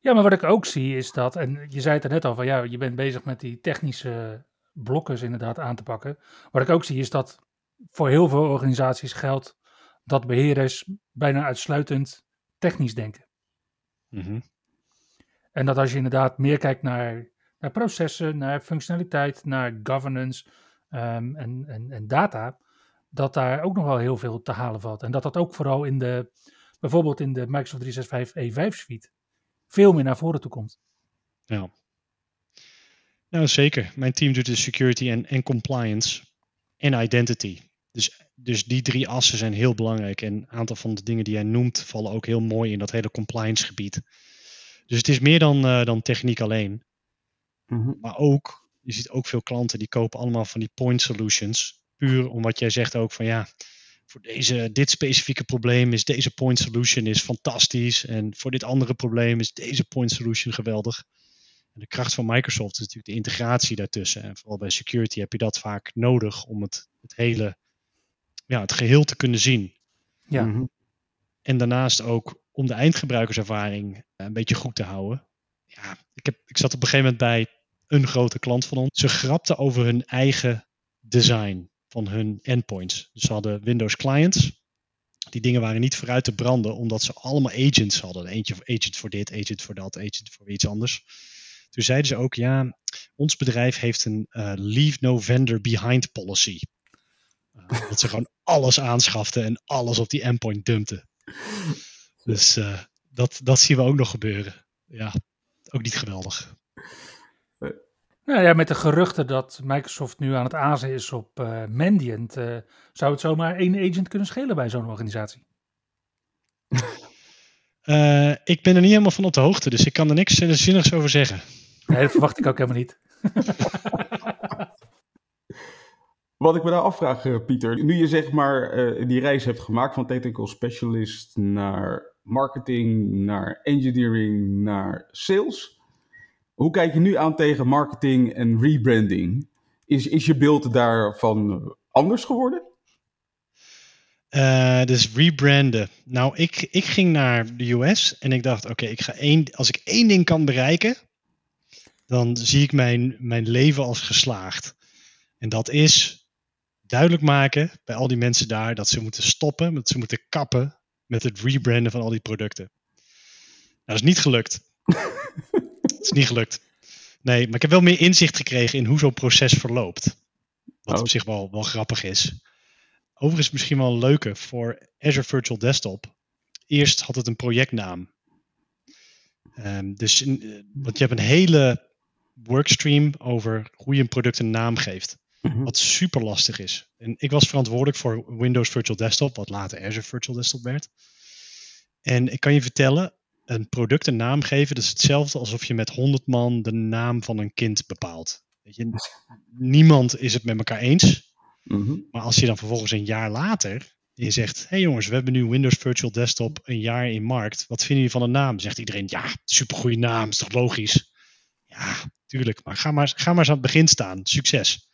ja, maar wat ik ook zie is dat, en je zei het er net al van ja, je bent bezig met die technische blokken inderdaad aan te pakken. Wat ik ook zie is dat voor heel veel organisaties geldt dat beheerders bijna uitsluitend technisch denken. Mm En dat als je inderdaad meer kijkt naar, naar processen, naar functionaliteit, naar governance um, en, en, en data, dat daar ook nog wel heel veel te halen valt. En dat dat ook vooral in de, bijvoorbeeld in de Microsoft 365 E5 suite veel meer naar voren toe komt. Ja. Nou, zeker. Mijn team doet de security en, en compliance en identity. Dus, dus die drie assen zijn heel belangrijk. En een aantal van de dingen die jij noemt vallen ook heel mooi in dat hele compliance gebied. Dus het is meer dan, uh, dan techniek alleen. Mm Maar ook, je ziet ook veel klanten die kopen allemaal van die point solutions. Puur om wat jij zegt ook van ja, voor deze, dit specifieke probleem is deze point solution is fantastisch. En voor dit andere probleem is deze point solution geweldig. En de kracht van Microsoft is natuurlijk de integratie daartussen. En vooral bij security heb je dat vaak nodig om het, het hele, ja, het geheel te kunnen zien. Ja. Mhm. En daarnaast ook om de eindgebruikerservaring eh, een beetje goed te houden. Ja, ik, heb, ik zat op een gegeven moment bij een grote klant van ons. Ze grapten over hun eigen design van hun endpoints. Dus ze hadden Windows clients. Die dingen waren niet vooruit te branden, omdat ze allemaal agents hadden. Eentje agent voor dit, agent voor dat, agent voor iets anders. Toen zeiden ze ook, ja, ons bedrijf heeft een uh, leave no vendor behind policy. Uh, dat ze gewoon alles aanschaften en alles op die endpoint dumpten. Dus uh, dat, dat zien we ook nog gebeuren. Ja, ook niet geweldig. Nou ja, met de geruchten dat Microsoft nu aan het azen is op uh, Mandiant, uh, zou het zomaar één agent kunnen schelen bij zo'n organisatie? Uh, ik ben er niet helemaal van op de hoogte, dus ik kan er niks zinnigs over zeggen. Nee, dat verwacht ik ook helemaal niet. Wat ik me daar afvraag, Pieter, nu je zeg maar die reis hebt gemaakt van technical specialist naar marketing, naar engineering, naar sales hoe kijk je nu aan tegen marketing en rebranding? Is, is je beeld daarvan anders geworden? Uh, dus rebranden. Nou, ik, ik ging naar de US en ik dacht, oké, ik ga één, als ik één ding kan bereiken, dan zie ik mijn, mijn leven als geslaagd. En dat is duidelijk maken bij al die mensen daar dat ze moeten stoppen, dat ze moeten kappen met het rebranden van al die producten. Nou, dat is niet gelukt. Het is niet gelukt. Nee, maar ik heb wel meer inzicht gekregen in hoe zo'n proces verloopt. Wat Oh. op zich wel, wel grappig is. Overigens misschien wel een leuke voor Azure Virtual Desktop. Eerst had het een projectnaam. Ehm, dus in- eh, want je hebt een hele workstream over hoe je een product een naam geeft. Mhm. Wat super lastig is. En ik was verantwoordelijk voor Windows Virtual Desktop, wat later Azure Virtual Desktop werd. En ik kan je vertellen, een product een naam geven, dat is hetzelfde alsof je met 100 man de naam van een kind bepaalt. Weet je, niemand is het met elkaar eens. Mhm. Maar als je dan vervolgens een jaar later je zegt: Hé hey jongens, we hebben nu Windows Virtual Desktop een jaar in markt. Wat vinden jullie van een naam? Zegt iedereen: Ja, supergoeie naam, is toch logisch? Ja, tuurlijk. Maar ga maar, ga maar eens aan het begin staan. Succes.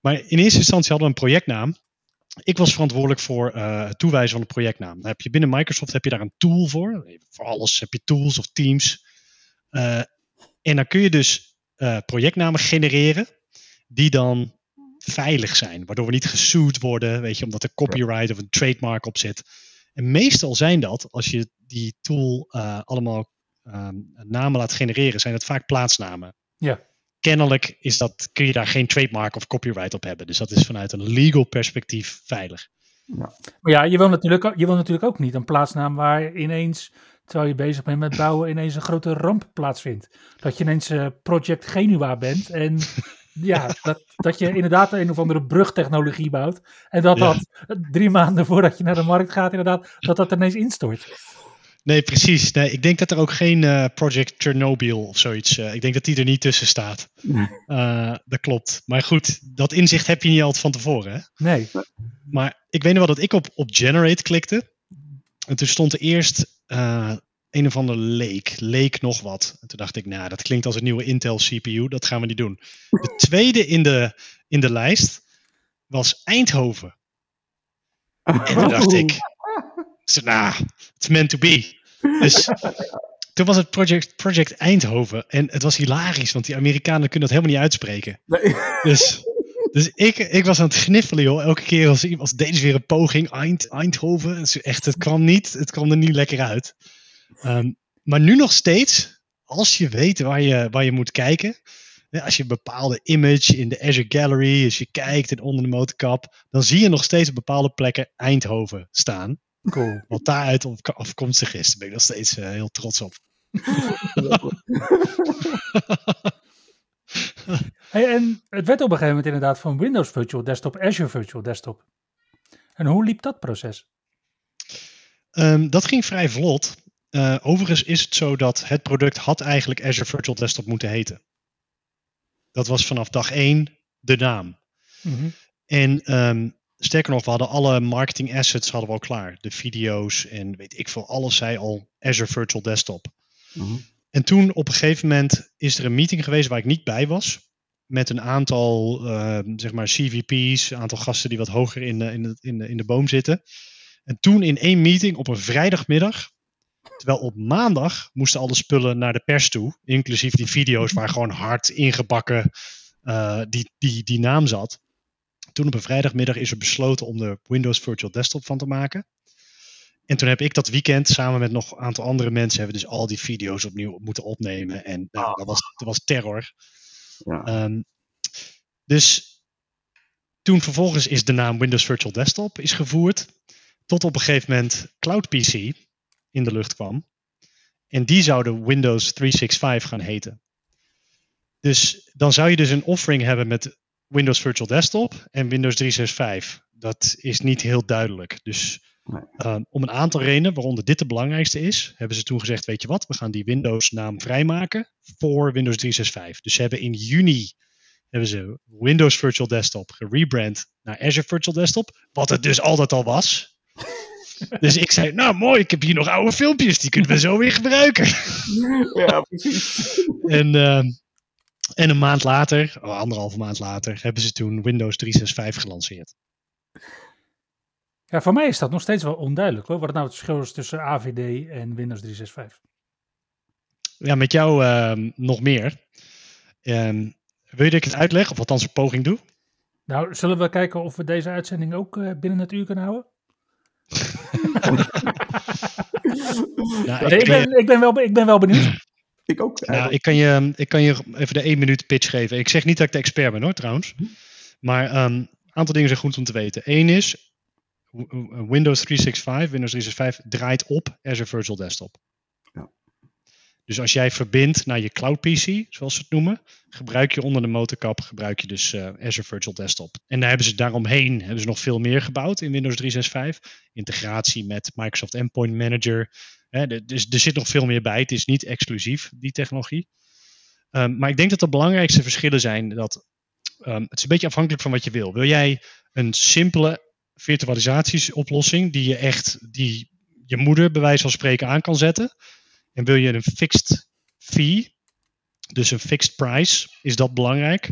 Maar in eerste instantie hadden we een projectnaam. Ik was verantwoordelijk voor eh, het toewijzen van een projectnaam. Heb je binnen Microsoft heb je daar een tool voor. Voor alles heb je tools of teams. Eh, en dan kun je dus eh, projectnamen genereren die dan veilig zijn, waardoor we niet gesued worden, weet je, omdat er copyright of een trademark op zit. En meestal zijn dat, als je die tool allemaal ehm, namen laat genereren, zijn het vaak plaatsnamen. Ja. Kennelijk is dat, kun je daar geen trademark of copyright op hebben. Dus dat is vanuit een legal perspectief veilig. Maar ja, je wil, natuurlijk, ook- je wil natuurlijk ook niet een plaatsnaam waar ineens, terwijl je bezig bent met bouwen, ineens een grote ramp plaatsvindt. Dat je ineens eh, Project Genua bent en ja, dat, dat je inderdaad een of andere brugtechnologie bouwt. En dat Ja. dat drie maanden voordat je naar de markt gaat, inderdaad, dat dat ineens instort. Nee, precies. Nee, ik denk dat er ook geen eh, Project Chernobyl of zoiets. eh, ik denk dat die er niet tussen staat. Eh, dat klopt. Maar goed, dat inzicht heb je niet altijd van tevoren. Hè? Nee. Maar ik weet nog wel dat ik op, op Generate klikte. En toen stond er eerst een of ander leek. Leek nog wat. En toen dacht ik, nou, dat klinkt als een nieuwe Intel CPU. Dat gaan we niet doen. De tweede in de, in de lijst was Eindhoven. En toen dacht ik, zo, nou, it's meant to be. Dus toen was het Project, Project Eindhoven. En het was hilarisch, want die Amerikanen kunnen dat helemaal niet uitspreken. Nee. Dus, dus ik, ik was aan het gniffelen, joh. Elke keer als, als deden ze weer een poging. Eind, Eindhoven. Het, is echt, het kwam niet. Het kwam er niet lekker uit. Ehm, maar nu nog steeds, als je weet waar je, waar je moet kijken. Als je een bepaalde image in de Azure Gallery, als je kijkt en onder de motorkap, dan zie je nog steeds op bepaalde plekken Eindhoven staan. Cool. Wat daaruit op- afkomstig is. Daar ben ik nog steeds eh, heel trots op. Hey, en het werd op een gegeven moment inderdaad van Windows Virtual Desktop Azure Virtual Desktop. En hoe liep dat proces? Ehm, dat ging vrij vlot. Eh, overigens is het zo dat het product had eigenlijk Azure Virtual Desktop moeten heten. Dat was vanaf dag 1 de naam. Mhm. En ehm, sterker nog, we hadden alle marketing assets hadden we al klaar. De video's en weet ik veel, alles zei al Azure Virtual Desktop. Mhm. En toen op een gegeven moment is er een meeting geweest waar ik niet bij was. Met een aantal ehm, zeg maar CVP's, een aantal gasten die wat hoger in de, in, de, in, de, in de boom zitten. En toen in één meeting op een vrijdagmiddag. Terwijl op maandag moesten alle spullen naar de pers toe. Inclusief die video's waar gewoon hard ingebakken eh, die, die, die naam zat. Toen op een vrijdagmiddag is er besloten om er Windows Virtual Desktop van te maken. En toen heb ik dat weekend samen met nog een aantal andere mensen hebben dus al die video's opnieuw moeten opnemen. En nou, dat, was, dat was terror. Ja. Ehm, dus toen vervolgens is de naam Windows Virtual Desktop is gevoerd. Tot op een gegeven moment Cloud PC in de lucht kwam. En die zouden Windows 365 gaan heten. Dus dan zou je dus een offering hebben met Windows Virtual Desktop en Windows 365. Dat is niet heel duidelijk. Dus Nee. ehm, om een aantal redenen, waaronder dit de belangrijkste is, hebben ze toen gezegd: Weet je wat, we gaan die Windows-naam vrijmaken voor Windows 365. Dus ze hebben in juni hebben ze Windows Virtual Desktop gerebrand naar Azure Virtual Desktop, wat het dus altijd al was. Dus ik zei, nou mooi, ik heb hier nog oude filmpjes, die kunnen we zo weer gebruiken. ja, precies. En, ehm, en een maand later, oh, anderhalve maand later, hebben ze toen Windows 365 gelanceerd. Ja, voor mij is dat nog steeds wel onduidelijk hoor. Wat nou het verschil is tussen AVD en Windows 365. Ja, met jou ehm, nog meer. Ehm, wil je dat ik het uitleg, of althans een poging doe? Nou, zullen we kijken of we deze uitzending ook eh, binnen het uur kunnen houden? Nou, ik, ben, ik, ben wel, ik ben wel benieuwd. Ik ook. nou, ik, kan je, ik kan je even de één minuut pitch geven. Ik zeg niet dat ik de expert ben hoor, trouwens. Maar een aantal dingen zijn goed om te weten. Eén is, Windows 365, Windows 365 draait op Azure Virtual Desktop. Ja. Dus als jij verbindt naar je cloud PC, zoals ze het noemen, gebruik je onder de motorkap gebruik je dus uh, Azure Virtual Desktop. En daar hebben ze daaromheen hebben ze nog veel meer gebouwd in Windows 365. Integratie met Microsoft Endpoint Manager. Hè, dus er zit nog veel meer bij. Het is niet exclusief, die technologie. Um, maar ik denk dat de belangrijkste verschillen zijn dat um, het is een beetje afhankelijk van wat je wil. Wil jij een simpele virtualisatieoplossing die je echt, die je moeder bij wijze van spreken aan kan zetten? En wil je een fixed fee, dus een fixed price, is dat belangrijk?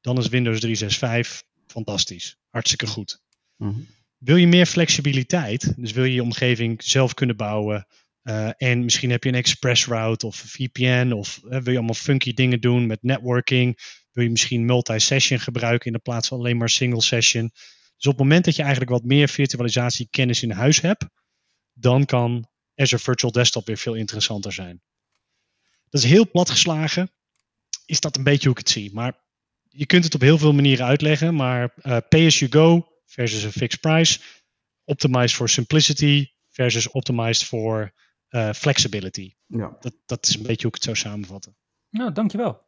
Dan is Windows 365 fantastisch. Hartstikke goed. Mm Wil je meer flexibiliteit, dus wil je je omgeving zelf kunnen bouwen, uh, en misschien heb je een express route of VPN of uh, wil je allemaal funky dingen doen met networking. Wil je misschien multi-session gebruiken in plaats van alleen maar single session. Dus op het moment dat je eigenlijk wat meer virtualisatie kennis in huis hebt, dan kan Azure Virtual Desktop weer veel interessanter zijn. Dat is heel plat geslagen. Is dat een beetje hoe ik het zie. Maar je kunt het op heel veel manieren uitleggen. Maar uh, pay as you go versus een fixed price. Optimized for simplicity versus optimized for uh, flexibility. Ja. Dat, dat is een beetje hoe ik het zou samenvatten. Nou, dankjewel.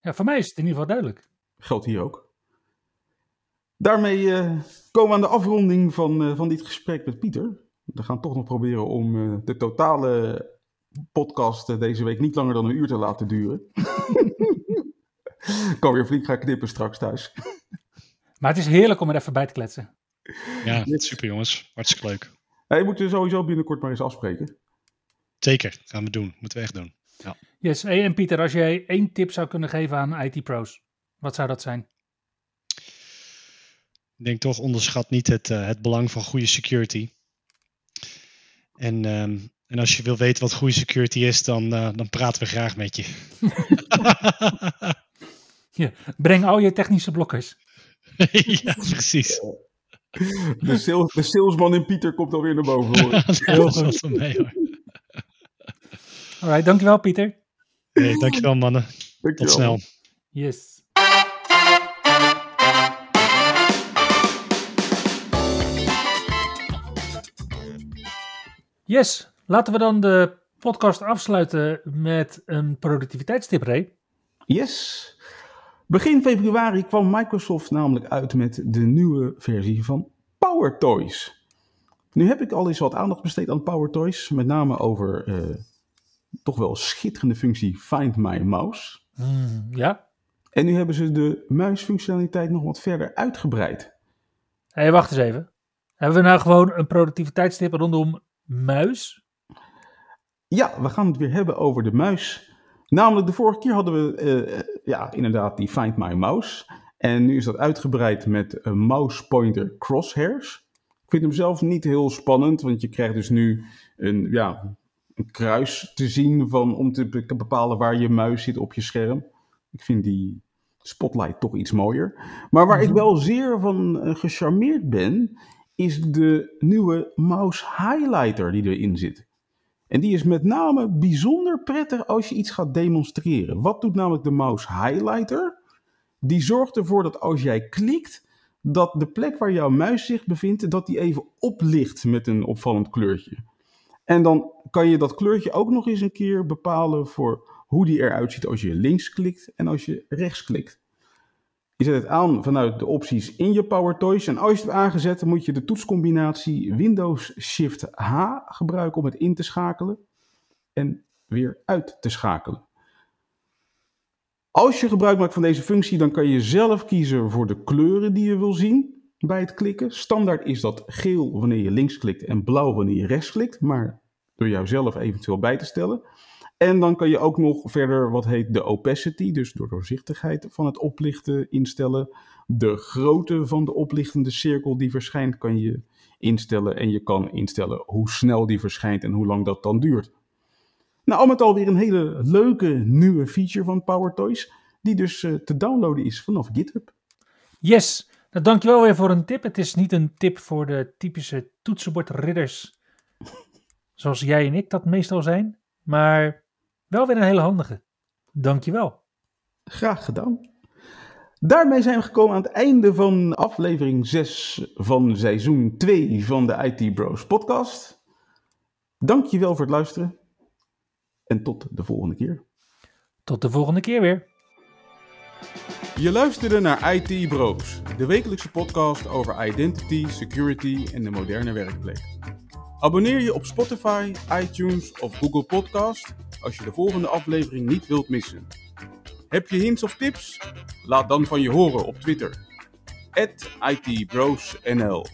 Ja, voor mij is het in ieder geval duidelijk. Geldt hier ook. Daarmee uh, komen we aan de afronding van, uh, van dit gesprek met Pieter. We gaan toch nog proberen om uh, de totale podcast deze week niet langer dan een uur te laten duren. Ik kan weer flink gaan knippen straks thuis. Maar het is heerlijk om er even bij te kletsen. Ja, super jongens. Hartstikke leuk. Hey, moeten we sowieso binnenkort maar eens afspreken. Zeker, gaan we doen. Moeten we echt doen. Ja. Yes, hey, en Pieter, als jij één tip zou kunnen geven aan IT-pro's, wat zou dat zijn? Ik denk toch, onderschat niet het, uh, het belang van goede security. En, um, en als je wil weten wat goede security is, dan, uh, dan praten we graag met je. ja, breng al je technische blokkers. ja, precies. De, sales, de salesman in Pieter komt alweer naar boven. Hoor. Heel goed van mij hoor. Alright, dankjewel Pieter. Nee, dankjewel mannen. Dankjewel. Tot snel. Yes. Yes, laten we dan de podcast afsluiten met een productiviteitstip, Ray. Yes. Begin februari kwam Microsoft namelijk uit met de nieuwe versie van Power Toys. Nu heb ik al eens wat aandacht besteed aan Power Toys, met name over uh, toch wel schitterende functie Find My Mouse. Mm, ja. En nu hebben ze de muisfunctionaliteit nog wat verder uitgebreid. Hé, hey, wacht eens even. Hebben we nou gewoon een productiviteitstip rondom muis? Ja, we gaan het weer hebben over de muis. Namelijk, de vorige keer hadden we uh, ja, inderdaad die Find My Mouse. En nu is dat uitgebreid met een mouse pointer crosshairs. Ik vind hem zelf niet heel spannend, want je krijgt dus nu een, ja, een kruis te zien van, om te bepalen waar je muis zit op je scherm. Ik vind die spotlight toch iets mooier. Maar waar ik wel zeer van uh, gecharmeerd ben, is de nieuwe mouse highlighter die erin zit. En die is met name bijzonder prettig als je iets gaat demonstreren. Wat doet namelijk de mouse highlighter? Die zorgt ervoor dat als jij klikt, dat de plek waar jouw muis zich bevindt, dat die even oplicht met een opvallend kleurtje. En dan kan je dat kleurtje ook nog eens een keer bepalen voor hoe die eruit ziet als je links klikt en als je rechts klikt. Je zet het aan vanuit de opties in je PowerToys. En als je het aangezet, moet je de toetscombinatie Windows Shift H gebruiken om het in te schakelen en weer uit te schakelen. Als je gebruik maakt van deze functie, dan kan je zelf kiezen voor de kleuren die je wil zien bij het klikken. Standaard is dat geel wanneer je links klikt en blauw wanneer je rechts klikt, maar door jouzelf eventueel bij te stellen. En dan kan je ook nog verder wat heet de opacity, dus door doorzichtigheid van het oplichten instellen. De grootte van de oplichtende cirkel die verschijnt kan je instellen en je kan instellen hoe snel die verschijnt en hoe lang dat dan duurt. Nou, al met al weer een hele leuke nieuwe feature van PowerToys, die dus uh, te downloaden is vanaf GitHub. Yes, nou, dankjewel weer voor een tip. Het is niet een tip voor de typische toetsenbordridders, zoals jij en ik dat meestal zijn, maar wel weer een hele handige. Dankjewel. Graag gedaan. Daarmee zijn we gekomen aan het einde van aflevering 6 van seizoen 2 van de IT Bros podcast. Dankjewel voor het luisteren en tot de volgende keer. Tot de volgende keer weer. Je luisterde naar IT Bros, de wekelijkse podcast over identity, security en de moderne werkplek. Abonneer je op Spotify, iTunes of Google Podcast als je de volgende aflevering niet wilt missen. Heb je hints of tips? Laat dan van je horen op Twitter. @itbrosnl.